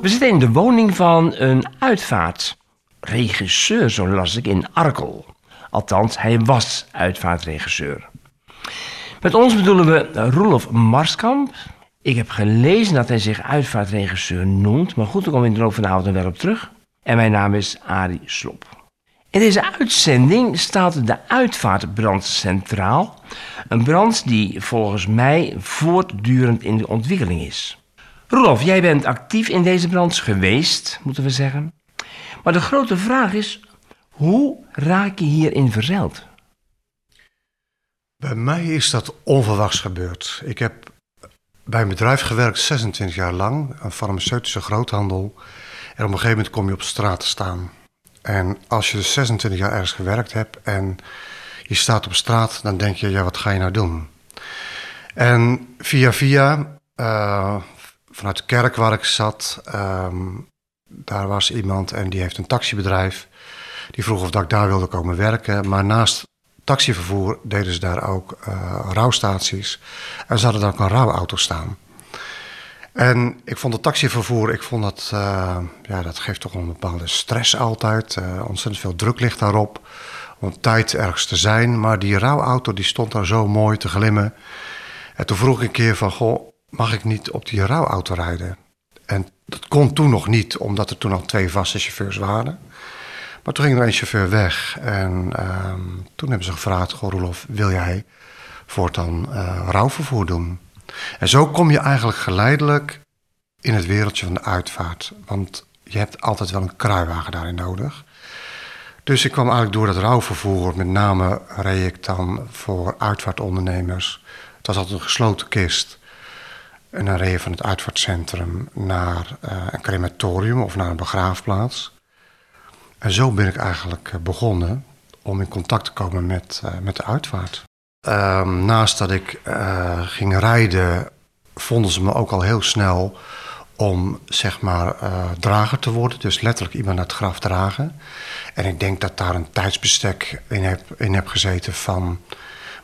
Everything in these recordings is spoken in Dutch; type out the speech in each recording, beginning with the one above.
We zitten in de woning van een uitvaartregisseur, zo las ik, in Arkel. Althans, hij was uitvaartregisseur. Met ons bedoelen we Roelof Marskamp. Ik heb gelezen dat hij zich uitvaartregisseur noemt, maar goed, daar kom ik in de loop van de avond wel op terug. En mijn naam is Arie Slop. In deze uitzending staat de uitvaartbrand centraal. Een brand die volgens mij voortdurend in de ontwikkeling is. Roelof, jij bent actief in deze brand geweest, moeten we zeggen. Maar de grote vraag is, hoe raak je hierin verzeild? Bij mij is dat onverwachts gebeurd. Ik heb bij een bedrijf gewerkt 26 jaar lang, een farmaceutische groothandel. En op een gegeven moment kom je op straat te staan. En als je dus 26 jaar ergens gewerkt hebt en je staat op straat, dan denk je, ja, wat ga je nou doen? En via via, uh, vanuit de kerk waar ik zat, um, daar was iemand en die heeft een taxibedrijf. Die vroeg of dat ik daar wilde komen werken. Maar naast taxivervoer deden ze daar ook uh, rouwstaties. En ze hadden daar ook een rouwauto staan. En ik vond het taxivervoer, ik vond dat, uh, ja, dat geeft toch een bepaalde stress altijd. Uh, ontzettend veel druk ligt daarop om tijd ergens te zijn. Maar die rouwauto die stond daar zo mooi te glimmen. En toen vroeg ik een keer van, goh, mag ik niet op die rouwauto rijden? En dat kon toen nog niet, omdat er toen al twee vaste chauffeurs waren. Maar toen ging er een chauffeur weg. En uh, toen hebben ze gevraagd, goh Roelof, wil jij voortaan uh, rouwvervoer doen? En zo kom je eigenlijk geleidelijk in het wereldje van de uitvaart. Want je hebt altijd wel een kruiwagen daarin nodig. Dus ik kwam eigenlijk door dat rouwvervoer, met name reed ik dan voor uitvaartondernemers. Het was altijd een gesloten kist. En dan reed je van het uitvaartcentrum naar uh, een crematorium of naar een begraafplaats. En zo ben ik eigenlijk begonnen om in contact te komen met, uh, met de uitvaart. Uh, naast dat ik uh, ging rijden, vonden ze me ook al heel snel om zeg maar uh, drager te worden. Dus letterlijk iemand naar het graf dragen. En ik denk dat daar een tijdsbestek in heb, in heb gezeten van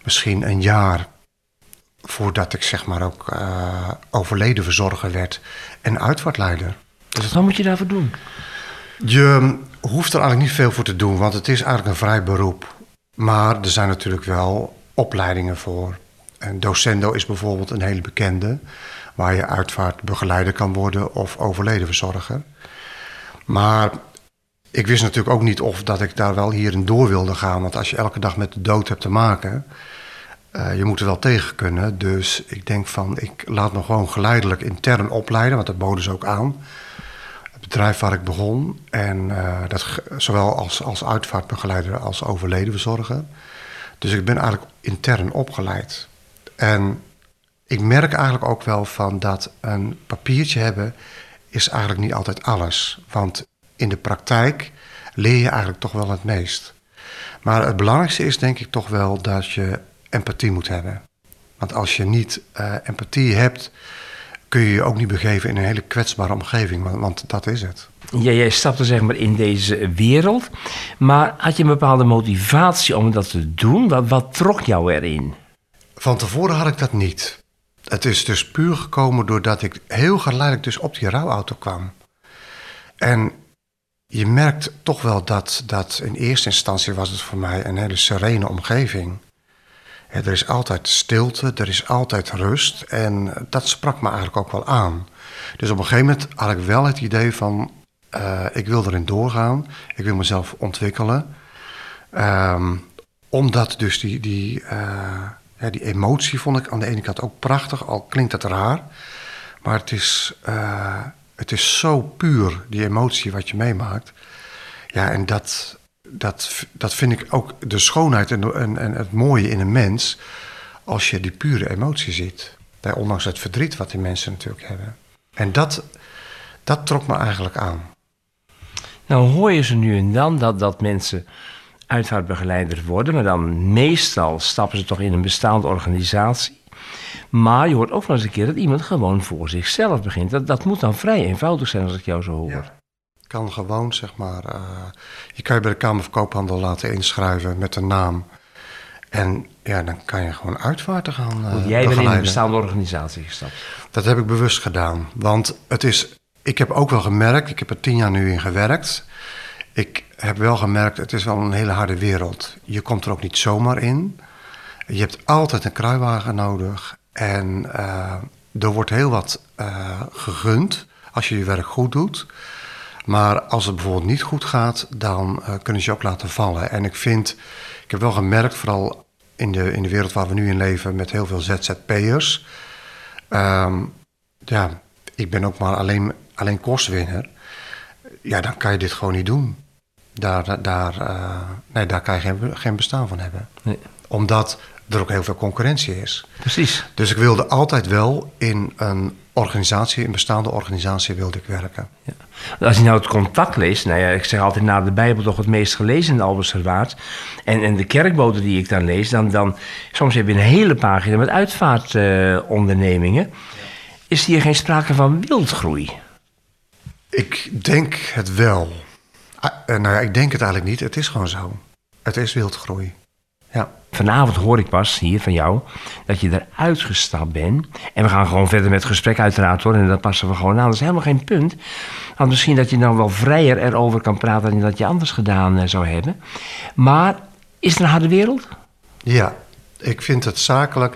misschien een jaar voordat ik zeg maar ook uh, overleden verzorger werd en uitvaartleider. Dus wat moet je daarvoor doen? Je hoeft er eigenlijk niet veel voor te doen, want het is eigenlijk een vrij beroep. Maar er zijn natuurlijk wel opleidingen voor. En docendo is bijvoorbeeld een hele bekende, waar je uitvaartbegeleider kan worden of overleden verzorger. Maar ik wist natuurlijk ook niet of dat ik daar wel hierin door wilde gaan, want als je elke dag met de dood hebt te maken, uh, je moet er wel tegen kunnen. Dus ik denk van, ik laat me gewoon geleidelijk intern opleiden, want dat boden ze ook aan. Het bedrijf waar ik begon, en uh, dat, zowel als, als uitvaartbegeleider als overledenverzorger. Dus ik ben eigenlijk intern opgeleid. En ik merk eigenlijk ook wel van dat een papiertje hebben is eigenlijk niet altijd alles. Want in de praktijk leer je eigenlijk toch wel het meest. Maar het belangrijkste is denk ik toch wel dat je empathie moet hebben. Want als je niet uh, empathie hebt, kun je je ook niet begeven in een hele kwetsbare omgeving. Want, want dat is het. Ja, jij stapte zeg maar in deze wereld. Maar had je een bepaalde motivatie om dat te doen? Wat, wat trok jou erin? Van tevoren had ik dat niet. Het is dus puur gekomen doordat ik heel geleidelijk dus op die rouwauto kwam. En je merkt toch wel dat, dat in eerste instantie was het voor mij een hele serene omgeving. Er is altijd stilte, er is altijd rust en dat sprak me eigenlijk ook wel aan. Dus op een gegeven moment had ik wel het idee van, uh, ik wil erin doorgaan, ik wil mezelf ontwikkelen. Um, omdat dus die, die, uh, ja, die emotie vond ik aan de ene kant ook prachtig, al klinkt het raar. Maar het is, uh, het is zo puur, die emotie wat je meemaakt. Ja, en dat, dat, dat vind ik ook de schoonheid en, en, en het mooie in een mens. Als je die pure emotie ziet. Ondanks het verdriet wat die mensen natuurlijk hebben. En dat, dat trok me eigenlijk aan. Nou hoor je ze nu en dan dat, dat mensen uitvaartbegeleider worden. Maar dan meestal stappen ze toch in een bestaande organisatie. Maar je hoort ook nog eens een keer dat iemand gewoon voor zichzelf begint. Dat, dat moet dan vrij eenvoudig zijn als ik jou zo hoor. Ja kan gewoon, zeg maar. Uh, je kan je bij de Kamer van Koophandel laten inschrijven met een naam. En ja, dan kan je gewoon uitvaarten gaan uh, Jij bent in een bestaande organisatie gestapt. Dat heb ik bewust gedaan. Want het is, ik heb ook wel gemerkt, ik heb er tien jaar nu in gewerkt. Ik heb wel gemerkt, het is wel een hele harde wereld. Je komt er ook niet zomaar in. Je hebt altijd een kruiwagen nodig. En eh, er wordt heel wat eh, gegund als je je werk goed doet. Maar als het bijvoorbeeld niet goed gaat, dan eh, kunnen ze je ook laten vallen. En ik vind, ik heb wel gemerkt, vooral in de, in de wereld waar we nu in leven, met heel veel ZZP'ers. Ehm, ja, ik ben ook maar alleen, alleen kostwinner. Ja, dan kan je dit gewoon niet doen. Daar, daar, eh, nee, daar kan je geen, geen bestaan van hebben. Nee. Omdat er ook heel veel concurrentie is. Precies. Dus ik wilde altijd wel in een organisatie, een bestaande organisatie wilde ik werken. Ja. Als je nou het contact leest, nou ja, ik zeg altijd na de Bijbel toch het meest gelezen in de Alberserwaard. En, en de kerkboten die ik dan lees, dan, dan soms heb je een hele pagina met uitvaartondernemingen. Is hier geen sprake van wildgroei? Ik denk het wel. Ah, eh, nou ja, ik denk het eigenlijk niet. Het is gewoon zo. Het is wildgroei. Ja. Vanavond hoor ik pas hier van jou dat je eruit gestapt bent. En we gaan gewoon verder met het gesprek uiteraard hoor. En dat passen we gewoon aan. Dat is helemaal geen punt. Want misschien dat je dan wel vrijer erover kan praten dan dat je anders gedaan eh, zou hebben. Maar is het een harde wereld? Ja, ik vind het zakelijk,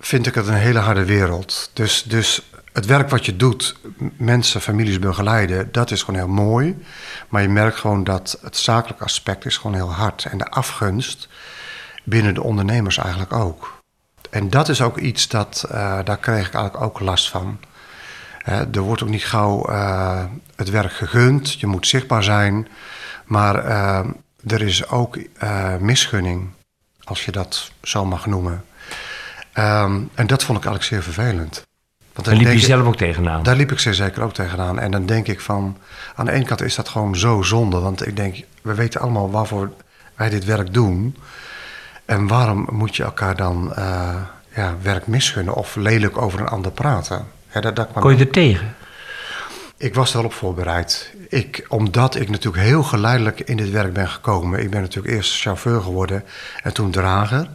vind ik het een hele harde wereld. Dus, dus het werk wat je doet, mensen, families begeleiden, dat is gewoon heel mooi. Maar je merkt gewoon dat het zakelijke aspect is gewoon heel hard. En de afgunst binnen de ondernemers eigenlijk ook. En dat is ook iets dat, eh, daar kreeg ik eigenlijk ook last van. Hè, er wordt ook niet gauw eh, het werk gegund, je moet zichtbaar zijn. Maar eh, er is ook misgunning, als je dat zo mag noemen. Ehm, en dat vond ik eigenlijk zeer vervelend. Want Daar liep je ik- zelf ook tegenaan. daar liep ik zeer zeker ook tegenaan. En dan denk ik van, aan de ene kant is dat gewoon zo zonde. Want ik denk, we weten allemaal waarvoor wij dit werk doen. En waarom moet je elkaar dan eh, ja, werk misgunnen of lelijk over een ander praten? Ja, dat, Kon je er tegen? ik was er wel op voorbereid. Ik, omdat ik natuurlijk heel geleidelijk in dit werk ben gekomen. Ik ben natuurlijk eerst chauffeur geworden en toen drager.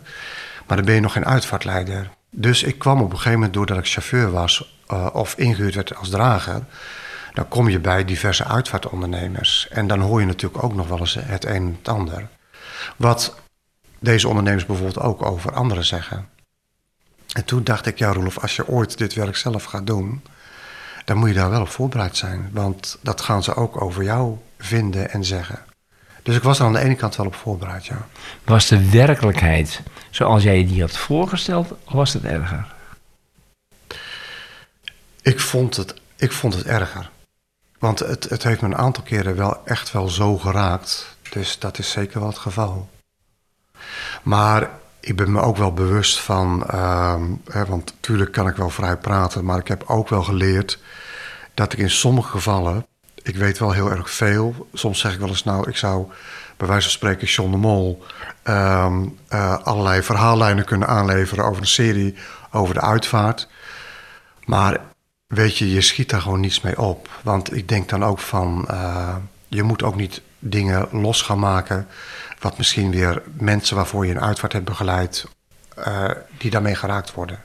Maar dan ben je nog geen uitvaartleider. Dus ik kwam op een gegeven moment, doordat ik chauffeur was eh, of ingehuurd werd als drager, dan kom je bij diverse uitvaartondernemers. En dan hoor je natuurlijk ook nog wel eens het een en het ander. Wat deze ondernemers bijvoorbeeld ook over anderen zeggen. En toen dacht ik, ja Roelof, als je ooit dit werk zelf gaat doen, dan moet je daar wel op voorbereid zijn. Want dat gaan ze ook over jou vinden en zeggen. Dus ik was er aan de ene kant wel op voorbereid, ja. Was de werkelijkheid zoals jij je die had voorgesteld, of was het erger? Ik vond het, ik vond het erger. Want het, het heeft me een aantal keren wel echt wel zo geraakt. Dus dat is zeker wel het geval. Maar ik ben me ook wel bewust van... ehm, hè, want natuurlijk kan ik wel vrij praten... maar ik heb ook wel geleerd dat ik in sommige gevallen... ik weet wel heel erg veel. Soms zeg ik wel eens, nou, ik zou bij wijze van spreken John de Mol... ehm, eh, allerlei verhaallijnen kunnen aanleveren over een serie over de uitvaart... Maar weet je, je schiet daar gewoon niets mee op. Want ik denk dan ook van, eh, je moet ook niet dingen los gaan maken... wat misschien weer mensen waarvoor je een uitvaart hebt begeleid... eh, die daarmee geraakt worden.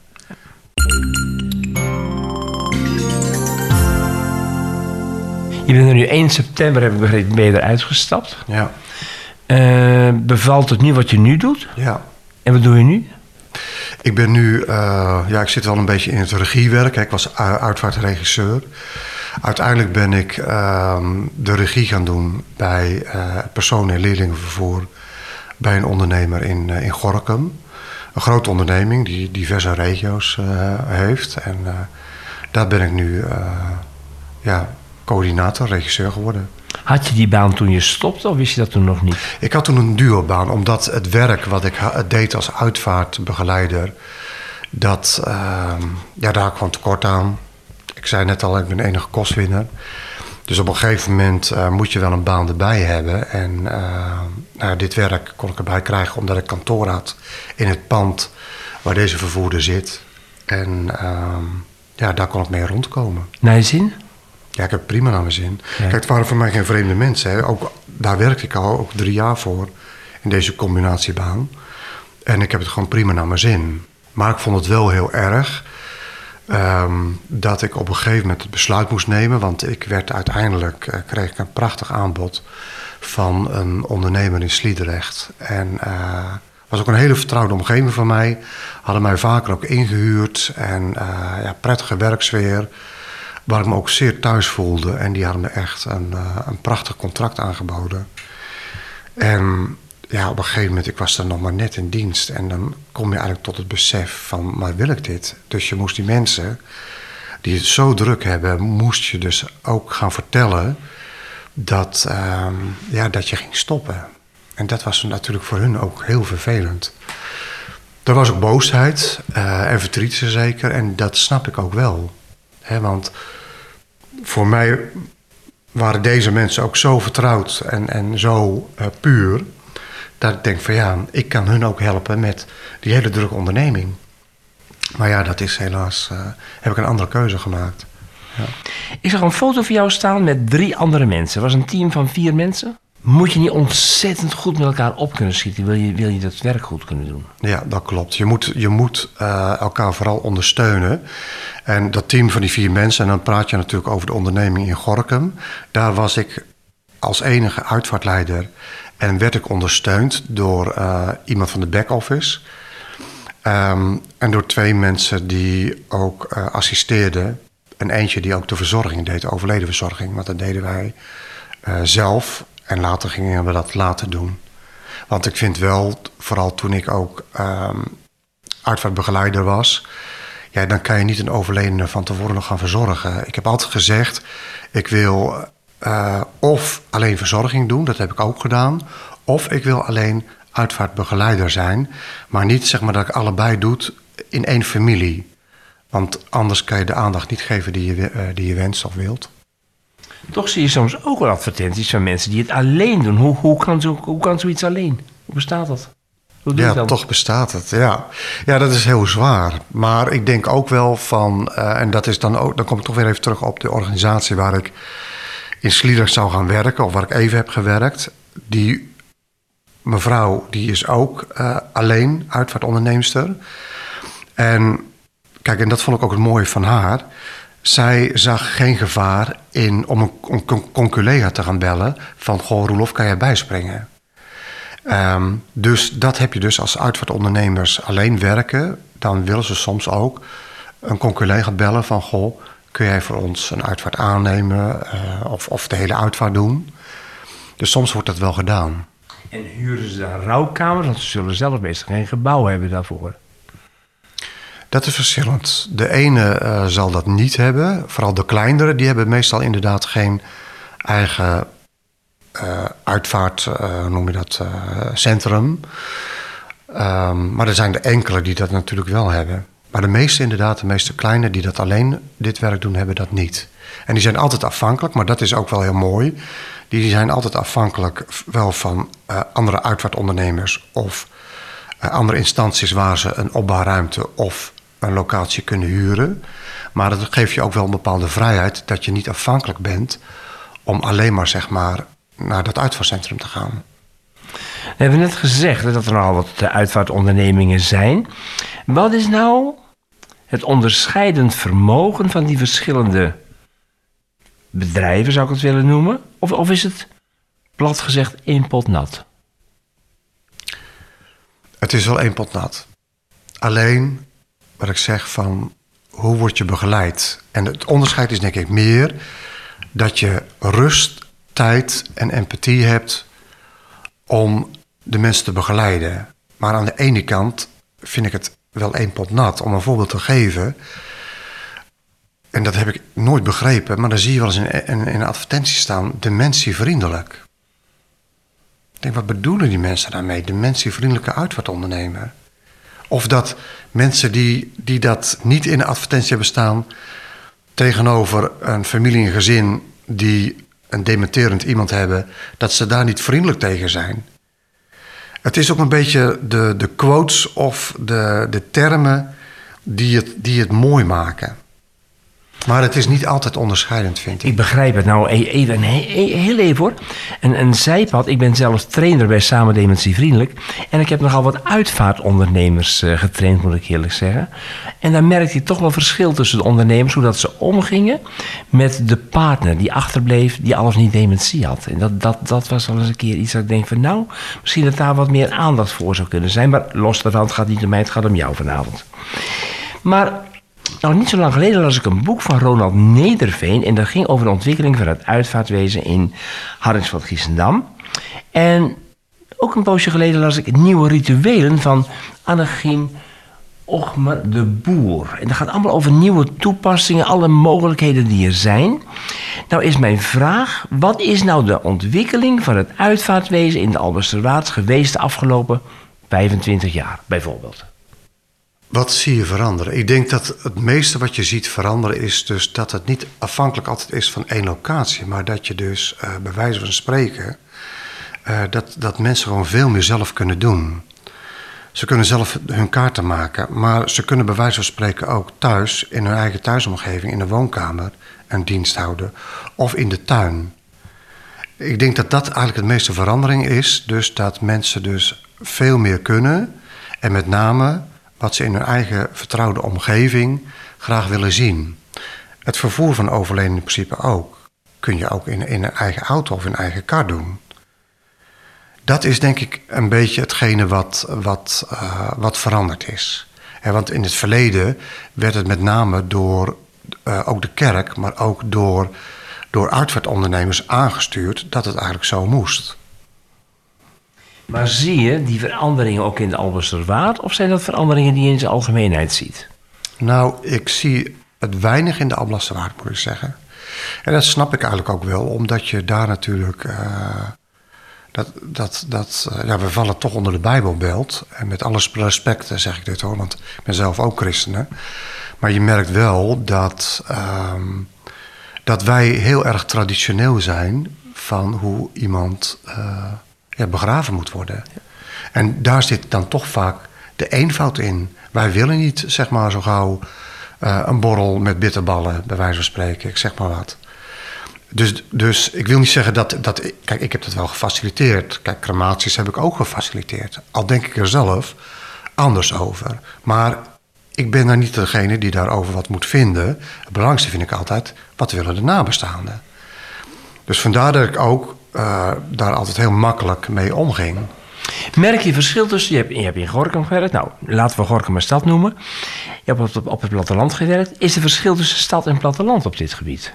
Je bent er nu 1 september, heb ik begrepen, ben je eruit gestapt. Ja, Eh, bevalt het nu wat je nu doet? ja. En wat doe je nu? Ik ben nu, eh, ja, ik zit wel een beetje in het regiewerk. hè. Ik was uitvaartregisseur. Uiteindelijk ben ik ehm, de regie gaan doen bij eh personen- en leerlingenvervoer bij een ondernemer in, eh, in Gorkum. Een grote onderneming die diverse regio's eh, heeft. En daar ben ik nu ja, coördinator, regisseur geworden. Had je die baan toen je stopte of wist je dat toen nog niet? Ik had toen een duobaan, omdat het werk wat ik deed als uitvaartbegeleider, dat, ehm, ja, daar kwam tekort aan. Ik zei net al, ik ben enige kostwinner. Dus op een gegeven moment eh, moet je wel een baan erbij hebben. En eh, nou, dit werk kon ik erbij krijgen omdat ik kantoor had in het pand waar deze vervoerder zit. En ehm, ja, daar kon ik mee rondkomen. Naar je zin? Ja, ik heb het prima naar mijn zin. Ja. Kijk, het waren voor mij geen vreemde mensen. Hè. Ook, daar werkte ik al ook drie jaar voor in deze combinatiebaan. En ik heb het gewoon prima naar mijn zin. Maar ik vond het wel heel erg ehm, dat ik op een gegeven moment het besluit moest nemen. Want ik werd uiteindelijk, uh, kreeg ik een prachtig aanbod van een ondernemer in Sliedrecht. En uh, was ook een hele vertrouwde omgeving van mij. Hadden mij vaker ook ingehuurd en uh, ja, prettige werksfeer. Waar ik me ook zeer thuis voelde. En die hadden me echt een, een prachtig contract aangeboden. En ja, op een gegeven moment, ik was dan nog maar net in dienst. En dan kom je eigenlijk tot het besef van, maar wil ik dit? Dus je moest die mensen die het zo druk hebben, moest je dus ook gaan vertellen dat, uh, ja, dat je ging stoppen. En dat was natuurlijk voor hun ook heel vervelend. Er was ook boosheid uh, en verdriet zeker. En dat snap ik ook wel. He, want voor mij waren deze mensen ook zo vertrouwd en, en zo uh, puur dat ik denk van ja, ik kan hun ook helpen met die hele drukke onderneming. Maar ja, dat is helaas, uh, heb ik een andere keuze gemaakt. Ja. Ik zag een foto van jou staan met drie andere mensen. Het was een team van vier mensen. Moet je niet ontzettend goed met elkaar op kunnen schieten? Wil je, wil je dat werk goed kunnen doen? Ja, dat klopt. Je moet, je moet uh, elkaar vooral ondersteunen. En dat team van die vier mensen, en dan praat je natuurlijk over de onderneming in Gorkum. Daar was ik als enige uitvaartleider en werd ik ondersteund door uh, iemand van de back-office. Um, en door twee mensen die ook uh, assisteerden. En eentje die ook de verzorging deed, de overledenverzorging. Want dat deden wij uh, zelf. En later gingen we dat laten doen. Want ik vind wel, vooral toen ik ook um, uitvaartbegeleider was... Ja, dan kan je niet een overledene van tevoren nog gaan verzorgen. Ik heb altijd gezegd, ik wil uh, of alleen verzorging doen, dat heb ik ook gedaan. Of ik wil alleen uitvaartbegeleider zijn. Maar niet zeg maar dat ik allebei doe in één familie. Want anders kan je de aandacht niet geven die je, uh, die je wenst of wilt. Toch zie je soms ook wel advertenties van mensen die het alleen doen. Hoe, hoe, kan, zo, hoe kan zoiets alleen? Hoe bestaat dat? Hoe ja, dat? toch bestaat het. Ja. ja, dat is heel zwaar. Maar ik denk ook wel van, uh, en dat is dan ook, dan kom ik toch weer even terug op de organisatie waar ik in Sliedrecht zou gaan werken, of waar ik even heb gewerkt. Die mevrouw die is ook uh, alleen uitvaartonderneemster. En kijk, en dat vond ik ook het mooie van haar. Zij zag geen gevaar in om een, om een te gaan bellen van... goh, Roelof, kan jij bijspringen? Um, dus dat heb je dus als uitvaartondernemers alleen werken. Dan willen ze soms ook een collega bellen van... goh, kun jij voor ons een uitvaart aannemen uh, of, of de hele uitvaart doen? Dus soms wordt dat wel gedaan. En huren ze dan rouwkamers? Want ze zullen zelf meestal geen gebouw hebben daarvoor. Dat is verschillend. De ene uh, zal dat niet hebben. Vooral de kleinere, die hebben meestal inderdaad geen eigen uh, uitvaart, uh, noem je dat, centrum. Um, maar er zijn er enkele die dat natuurlijk wel hebben. Maar de meeste inderdaad, de meeste kleine die dat alleen dit werk doen, hebben dat niet. En die zijn altijd afhankelijk, maar dat is ook wel heel mooi. Die zijn altijd afhankelijk wel van uh, andere uitvaartondernemers of uh, andere instanties waar ze een opbouwruimte of een locatie kunnen huren. Maar dat geeft je ook wel een bepaalde vrijheid dat je niet afhankelijk bent om alleen maar zeg maar naar dat uitvaartcentrum te gaan. We hebben net gezegd dat er al wat uitvaartondernemingen zijn. Wat is nou het onderscheidend vermogen van die verschillende bedrijven, zou ik het willen noemen? Of, of is het plat gezegd één pot nat? Het is wel één pot nat. Alleen wat ik zeg van hoe word je begeleid? En het onderscheid is denk ik meer dat je rust, tijd en empathie hebt om de mensen te begeleiden. Maar aan de ene kant vind ik het wel één pot nat. Om een voorbeeld te geven. En dat heb ik nooit begrepen, maar dan zie je wel eens in, in, advertentie staan: dementievriendelijk. Ik denk, wat bedoelen die mensen daarmee? Dementievriendelijke uitvaartondernemer. Of dat mensen die, die dat niet in de advertentie hebben staan, tegenover een familie en gezin die een dementerend iemand hebben, dat ze daar niet vriendelijk tegen zijn. Het is ook een beetje de, de quotes of de, de termen die het, die het mooi maken. Maar het is niet altijd onderscheidend, vind ik. Ik begrijp het. Nou, e- even, he- heel even hoor. Een, een zijpad. Ik ben zelf trainer bij Samen Dementie Vriendelijk. En ik heb nogal wat uitvaartondernemers eh, getraind, moet ik eerlijk zeggen. En daar merkte ik toch wel verschil tussen de ondernemers. Hoe dat ze omgingen met de partner die achterbleef, die al of niet dementie had. En dat, dat, dat was wel eens een keer iets dat ik denk van nou, misschien dat daar wat meer aandacht voor zou kunnen zijn. Maar los daarvan, het gaat niet om mij, het gaat om jou vanavond. Maar nou, niet zo lang geleden las ik een boek van Ronald Nederveen. En dat ging over de ontwikkeling van het uitvaartwezen in Hardingsveld-Giessendam. En ook een poosje geleden las ik Nieuwe Rituelen van Annegien Ochmer de Boer. En dat gaat allemaal over nieuwe toepassingen, alle mogelijkheden die er zijn. Nou is mijn vraag, wat is nou de ontwikkeling van het uitvaartwezen in de Albersterwaard geweest de afgelopen 25 jaar, bijvoorbeeld? Wat zie je veranderen? Ik denk dat het meeste wat je ziet veranderen is dus dat het niet afhankelijk altijd is van één locatie, maar dat je dus eh, bij wijze van spreken, eh, dat, dat mensen gewoon veel meer zelf kunnen doen. Ze kunnen zelf hun kaarten maken, maar ze kunnen bij wijze van spreken ook thuis, in hun eigen thuisomgeving, in de woonkamer, een dienst houden of in de tuin. Ik denk dat dat eigenlijk het meeste verandering is, dus dat mensen dus veel meer kunnen en met name wat ze in hun eigen vertrouwde omgeving graag willen zien. Het vervoer van overleden in principe ook. Kun je ook in, in een eigen auto of in een eigen kar doen. Dat is denk ik een beetje hetgene wat, wat, uh, wat veranderd is. Want in het verleden werd het met name door uh, ook de kerk, maar ook door, door uitvaartondernemers aangestuurd dat het eigenlijk zo moest. Maar zie je die veranderingen ook in de Albersterwaard? Of zijn dat veranderingen die je in zijn algemeenheid ziet? Nou, ik zie het weinig in de Albersterwaard, moet ik zeggen. En dat snap ik eigenlijk ook wel, omdat je daar natuurlijk... Uh, dat, dat, dat, uh, ja, we vallen toch onder de Bijbelbelt. En met alle respect zeg ik dit hoor, want ik ben zelf ook christenen. Maar je merkt wel dat, um, dat wij heel erg traditioneel zijn van hoe iemand... Ja, begraven moet worden. En daar zit dan toch vaak de eenvoud in. Wij willen niet, zeg maar, zo gauw uh, een borrel met bitterballen, bij wijze van spreken. Ik zeg maar wat. Dus, dus ik wil niet zeggen dat, dat... Kijk, ik heb dat wel gefaciliteerd. Kijk, crematies heb ik ook gefaciliteerd. Al denk ik er zelf anders over. Maar ik ben daar niet degene die daarover wat moet vinden. Het belangrijkste vind ik altijd, wat willen de nabestaanden? Dus vandaar dat ik ook uh, daar altijd heel makkelijk mee omging. Merk je verschil tussen, je hebt, je hebt in Gorkum gewerkt, nou laten we Gorkum een stad noemen. Je hebt op, op het platteland gewerkt. Is er verschil tussen stad en platteland op dit gebied?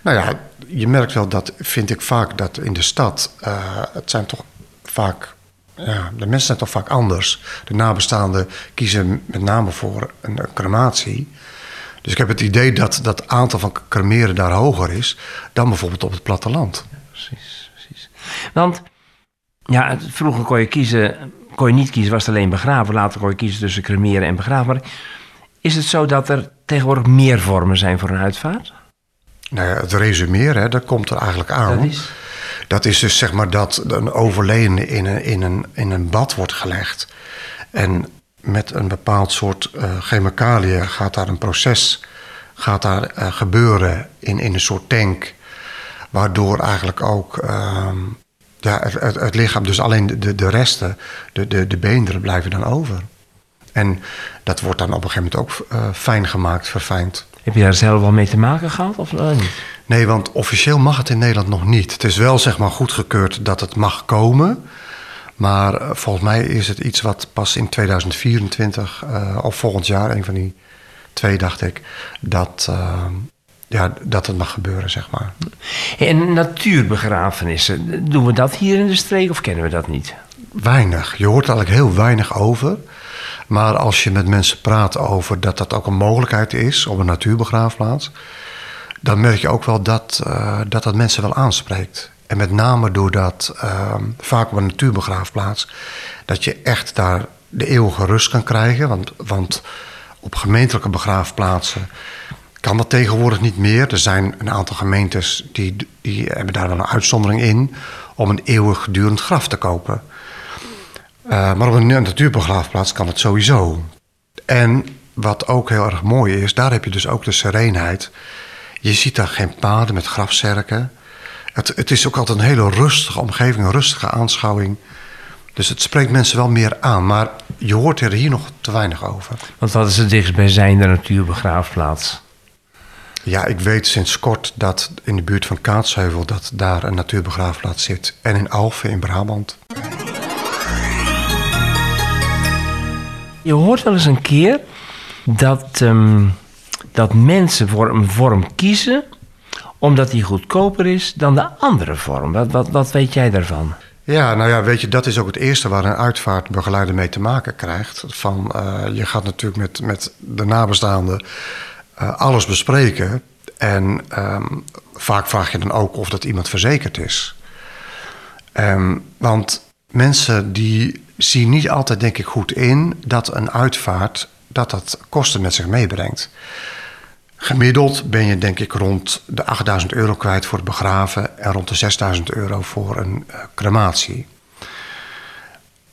Nou ja, je merkt wel dat, vind ik vaak, dat in de stad, uh, het zijn toch vaak, ja, de mensen zijn toch vaak anders. De nabestaanden kiezen met name voor een, een crematie. Dus ik heb het idee dat dat aantal van cremeren daar hoger is dan bijvoorbeeld op het platteland. Ja, precies. Want ja, vroeger kon je kiezen, kon je niet kiezen, was het alleen begraven. Later kon je kiezen tussen cremeren en begraven. Maar is het zo dat er tegenwoordig meer vormen zijn voor een uitvaart? Nou ja, het resumeren, dat komt er eigenlijk aan. Dat is? Dat is dus zeg maar dat een overledene in een, in een, in een bad wordt gelegd. En met een bepaald soort uh, chemicaliën gaat daar een proces gaat daar, uh, gebeuren in, in een soort tank. Waardoor eigenlijk ook uh, ja, het, het, het, lichaam, dus alleen de, de resten, de, de, de beenderen blijven dan over. En dat wordt dan op een gegeven moment ook uh, fijn gemaakt, verfijnd. Heb je daar zelf wel mee te maken gehad of uh, niet? Nee, want officieel mag het in Nederland nog niet. Het is wel zeg maar goedgekeurd dat het mag komen. Maar uh, volgens mij is het iets wat pas in 2024 uh, of volgend jaar, een van die twee dacht ik, dat, uh, ja, dat het mag gebeuren, zeg maar. En natuurbegrafenissen, doen we dat hier in de streek of kennen we dat niet? Weinig. Je hoort eigenlijk heel weinig over. Maar als je met mensen praat over dat dat ook een mogelijkheid is op een natuurbegraafplaats, dan merk je ook wel dat uh, dat, dat mensen wel aanspreekt. En met name doordat uh, vaak op een natuurbegraafplaats, dat je echt daar de eeuwige rust kan krijgen. Want, want op gemeentelijke begraafplaatsen kan dat tegenwoordig niet meer. Er zijn een aantal gemeentes die, die hebben daar wel een uitzondering in om een eeuwig gedurend graf te kopen. Uh, maar op een natuurbegraafplaats kan het sowieso. En wat ook heel erg mooi is, daar heb je dus ook de serenheid Je ziet daar geen paden met grafzerken. Het, het is ook altijd een hele rustige omgeving, een rustige aanschouwing. Dus het spreekt mensen wel meer aan. Maar je hoort er hier nog te weinig over. Want wat is het dichtstbijzijnde natuurbegraafplaats? Ja, ik weet sinds kort dat in de buurt van Kaatsheuvel... dat daar een natuurbegraafplaats zit. En in Alphen in Brabant. Je hoort wel eens een keer dat, ehm, dat mensen voor een vorm kiezen... omdat die goedkoper is dan de andere vorm. Wat, wat, wat weet jij daarvan? Ja, nou ja, weet je, dat is ook het eerste waar een uitvaartbegeleider mee te maken krijgt. Van, uh, je gaat natuurlijk met, met de nabestaanden uh, alles bespreken. En um, vaak vraag je dan ook of dat iemand verzekerd is. Um, want mensen die zien niet altijd, denk ik, goed in dat een uitvaart dat dat kosten met zich meebrengt. Gemiddeld ben je denk ik rond de 8000 euro kwijt voor het begraven en rond de 6000 euro voor een uh, crematie.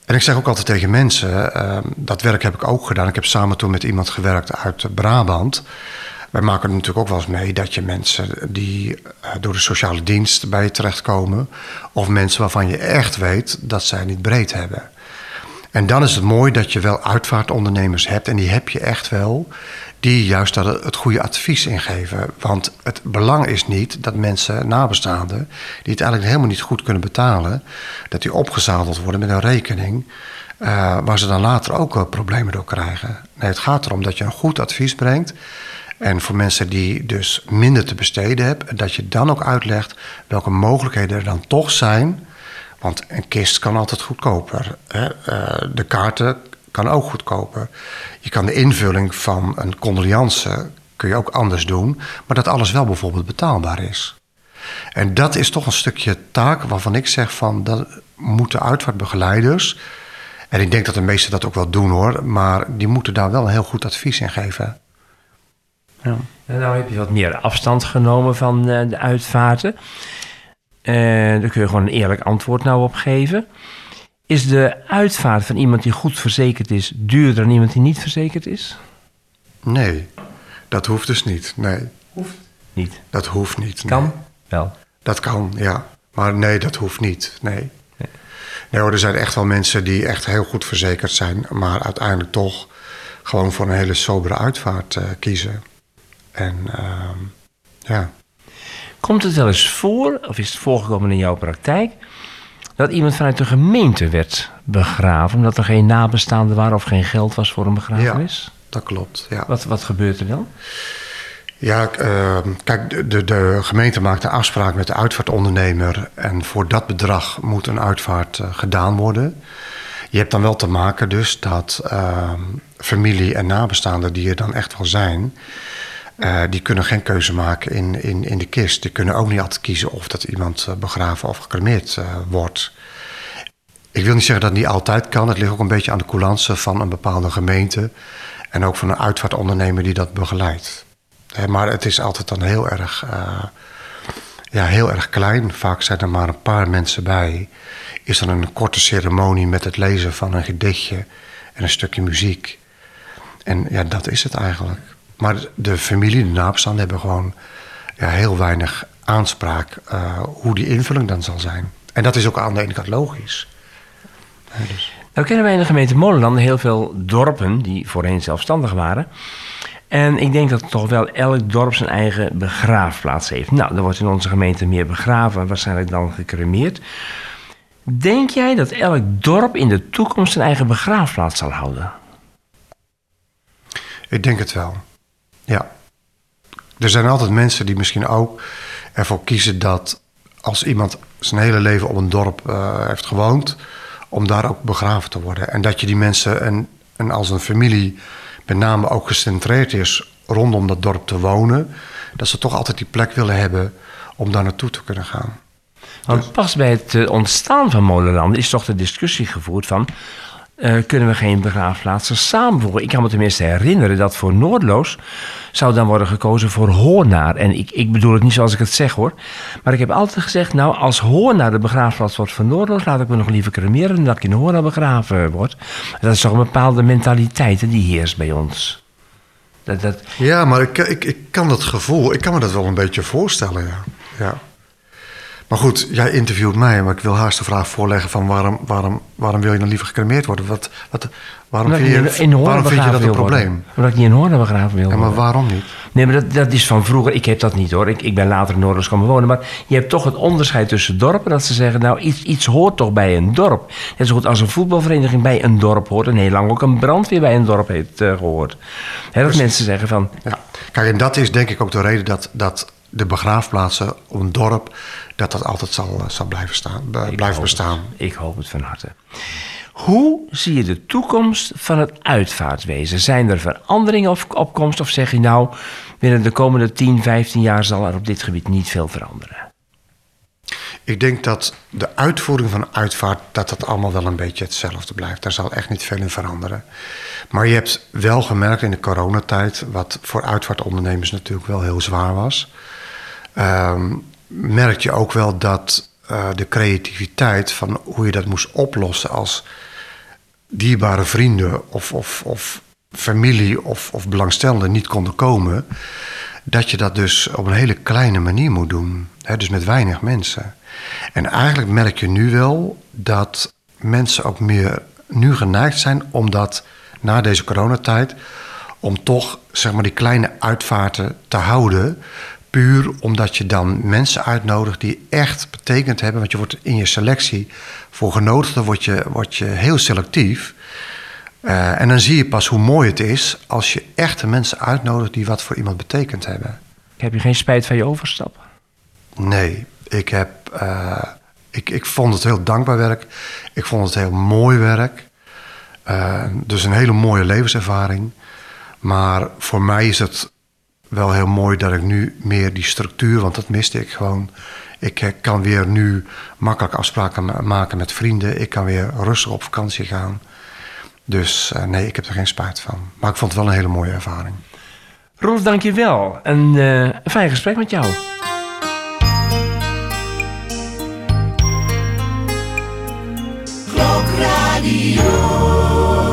En ik zeg ook altijd tegen mensen, uh, dat werk heb ik ook gedaan. Ik heb samen toen met iemand gewerkt uit Brabant. Wij maken natuurlijk ook wel eens mee dat je mensen die uh, door de sociale dienst bij je terechtkomen, of mensen waarvan je echt weet dat zij niet breed hebben. En dan is het mooi dat je wel uitvaartondernemers hebt, en die heb je echt wel, die juist daar het goede advies in geven. Want het belang is niet dat mensen, nabestaanden, die het eigenlijk helemaal niet goed kunnen betalen, dat die opgezadeld worden met een rekening. Uh, waar ze dan later ook uh, problemen door krijgen. Nee, het gaat erom dat je een goed advies brengt. En voor mensen die dus minder te besteden hebben, dat je dan ook uitlegt welke mogelijkheden er dan toch zijn. Want een kist kan altijd goedkoper. Hè? Uh, de kaarten kan ook goedkoper. Je kan de invulling van een condoliance kun je ook anders doen, maar dat alles wel bijvoorbeeld betaalbaar is. En dat is toch een stukje taak waarvan ik zeg van dat moeten uitvaartbegeleiders, en ik denk dat de meesten dat ook wel doen hoor, maar die moeten daar wel een heel goed advies in geven. Ja. En nou heb je wat meer afstand genomen van uh, de uitvaarten. Uh, daar kun je gewoon een eerlijk antwoord nou op geven. Is de uitvaart van iemand die goed verzekerd is duurder dan iemand die niet verzekerd is? Nee, dat hoeft dus niet. Nee. Hoeft niet. Dat hoeft niet. Kan nee. wel. Dat kan, ja. Maar nee, dat hoeft niet. Nee. Nee, nee hoor, er zijn echt wel mensen die echt heel goed verzekerd zijn, maar uiteindelijk toch gewoon voor een hele sobere uitvaart uh, kiezen. En uh, ja. Komt het wel eens voor, of is het voorgekomen in jouw praktijk, dat iemand vanuit de gemeente werd begraven... omdat er geen nabestaanden waren of geen geld was voor een begrafenis? Ja, dat klopt, ja. Wat, wat gebeurt er dan? Ja, uh, kijk, de, de gemeente maakt een afspraak met de uitvaartondernemer... en voor dat bedrag moet een uitvaart uh, gedaan worden. Je hebt dan wel te maken dus dat uh, familie en nabestaanden die er dan echt wel zijn... Uh, die kunnen geen keuze maken in, in, in de kist. Die kunnen ook niet altijd kiezen of dat iemand uh, begraven of gecremeerd uh, wordt. Ik wil niet zeggen dat het niet altijd kan. Het ligt ook een beetje aan de coulance van een bepaalde gemeente. En ook van een uitvaartondernemer die dat begeleidt. maar het is altijd dan heel erg, ja, heel erg klein. Vaak zijn er maar een paar mensen bij. Is er een korte ceremonie met het lezen van een gedichtje en een stukje muziek. En ja, dat is het eigenlijk. Maar de familie, de nabestaanden, hebben gewoon ja, heel weinig aanspraak uh, hoe die invulling dan zal zijn. En dat is ook aan de ene kant logisch. Ja, dus. Nou kennen wij in de gemeente Molenland heel veel dorpen die voorheen zelfstandig waren. En ik denk dat toch wel elk dorp zijn eigen begraafplaats heeft. Nou, er wordt in onze gemeente meer begraven, waarschijnlijk dan gecremeerd. Denk jij dat elk dorp in de toekomst zijn eigen begraafplaats zal houden? Ik denk het wel. Ja. Er zijn altijd mensen die misschien ook ervoor kiezen dat als iemand zijn hele leven op een dorp uh, heeft gewoond, om daar ook begraven te worden. En dat je die mensen en, en als een familie met name ook gecentreerd is rondom dat dorp te wonen, dat ze toch altijd die plek willen hebben om daar naartoe te kunnen gaan. Want dus. pas bij het ontstaan van Molenland is toch de discussie gevoerd van uh, kunnen we geen begraafplaatsen samenvoegen. Ik kan me tenminste herinneren dat voor Noordloos zou dan worden gekozen voor Hoornaar. En ik, ik bedoel het niet zoals ik het zeg hoor. Maar ik heb altijd gezegd, nou als Hoornaar de begraafplaats wordt van Noordloos... laat ik me nog liever cremeren dan dat ik in Hoornaar begraven word. Dat is toch een bepaalde mentaliteit die heerst bij ons. Dat, dat, Ja, maar ik, ik, ik kan dat gevoel, ik kan me dat wel een beetje voorstellen, ja. ja. Maar goed, jij interviewt mij, maar ik wil haast de vraag voorleggen van waarom, waarom, waarom wil je dan liever gecremeerd worden? Wat, wat, waarom omdat vind je, in waarom vind je dat een worden. probleem? Omdat ik niet in Hoorn begraven wil Ja, maar waarom niet? Nee, maar dat, dat is van vroeger. Ik heb dat niet hoor. Ik, ik ben later in Noorders komen wonen. Maar je hebt toch het onderscheid tussen dorpen. Dat ze zeggen, nou, iets, iets hoort toch bij een dorp. Net zo goed als een voetbalvereniging bij een dorp hoort. En heel lang ook een brandweer bij een dorp heeft eh, gehoord. Dat mensen zeggen van, Ja. Kijk, en dat is denk ik ook de reden dat, dat de begraafplaatsen op een dorp, dat dat altijd zal, eh, zal blijven, staan, Ik blijven bestaan. het. Ik hoop het van harte. Hoe zie je de toekomst van het uitvaartwezen? Zijn er veranderingen of opkomst? Of zeg je nou, binnen de komende 10, 15 jaar zal er op dit gebied niet veel veranderen? Ik denk dat de uitvoering van uitvaart, dat dat allemaal wel een beetje hetzelfde blijft. Daar zal echt niet veel in veranderen. Maar je hebt wel gemerkt in de coronatijd, wat voor uitvaartondernemers natuurlijk wel heel zwaar was, ehm, merk je ook wel dat eh, de creativiteit van hoe je dat moest oplossen als dierbare vrienden of, of, of familie of, of belangstellenden niet konden komen, dat je dat dus op een hele kleine manier moet doen. Dus met weinig mensen. En eigenlijk merk je nu wel dat mensen ook meer nu geneigd zijn om dat na deze coronatijd, om toch zeg maar die kleine uitvaarten te houden. Puur omdat je dan mensen uitnodigt die echt betekend hebben. Want je wordt in je selectie voor genodigden word je, word je heel selectief. Eh, en dan zie je pas hoe mooi het is als je echte mensen uitnodigt die wat voor iemand betekend hebben. Heb je geen spijt van je overstap? Nee, ik, heb, eh, ik, ik vond het heel dankbaar werk. Ik vond het heel mooi werk. Eh, dus een hele mooie levenservaring. Maar voor mij is het wel heel mooi dat ik nu meer die structuur, want dat miste ik gewoon. Ik eh, kan weer nu makkelijk afspraken ma- maken met vrienden. Ik kan weer rustig op vakantie gaan. Dus eh, nee, ik heb er geen spijt van. Maar ik vond het wel een hele mooie ervaring. Rolf, dank je wel. Een eh, fijn gesprek met jou. Klokradio.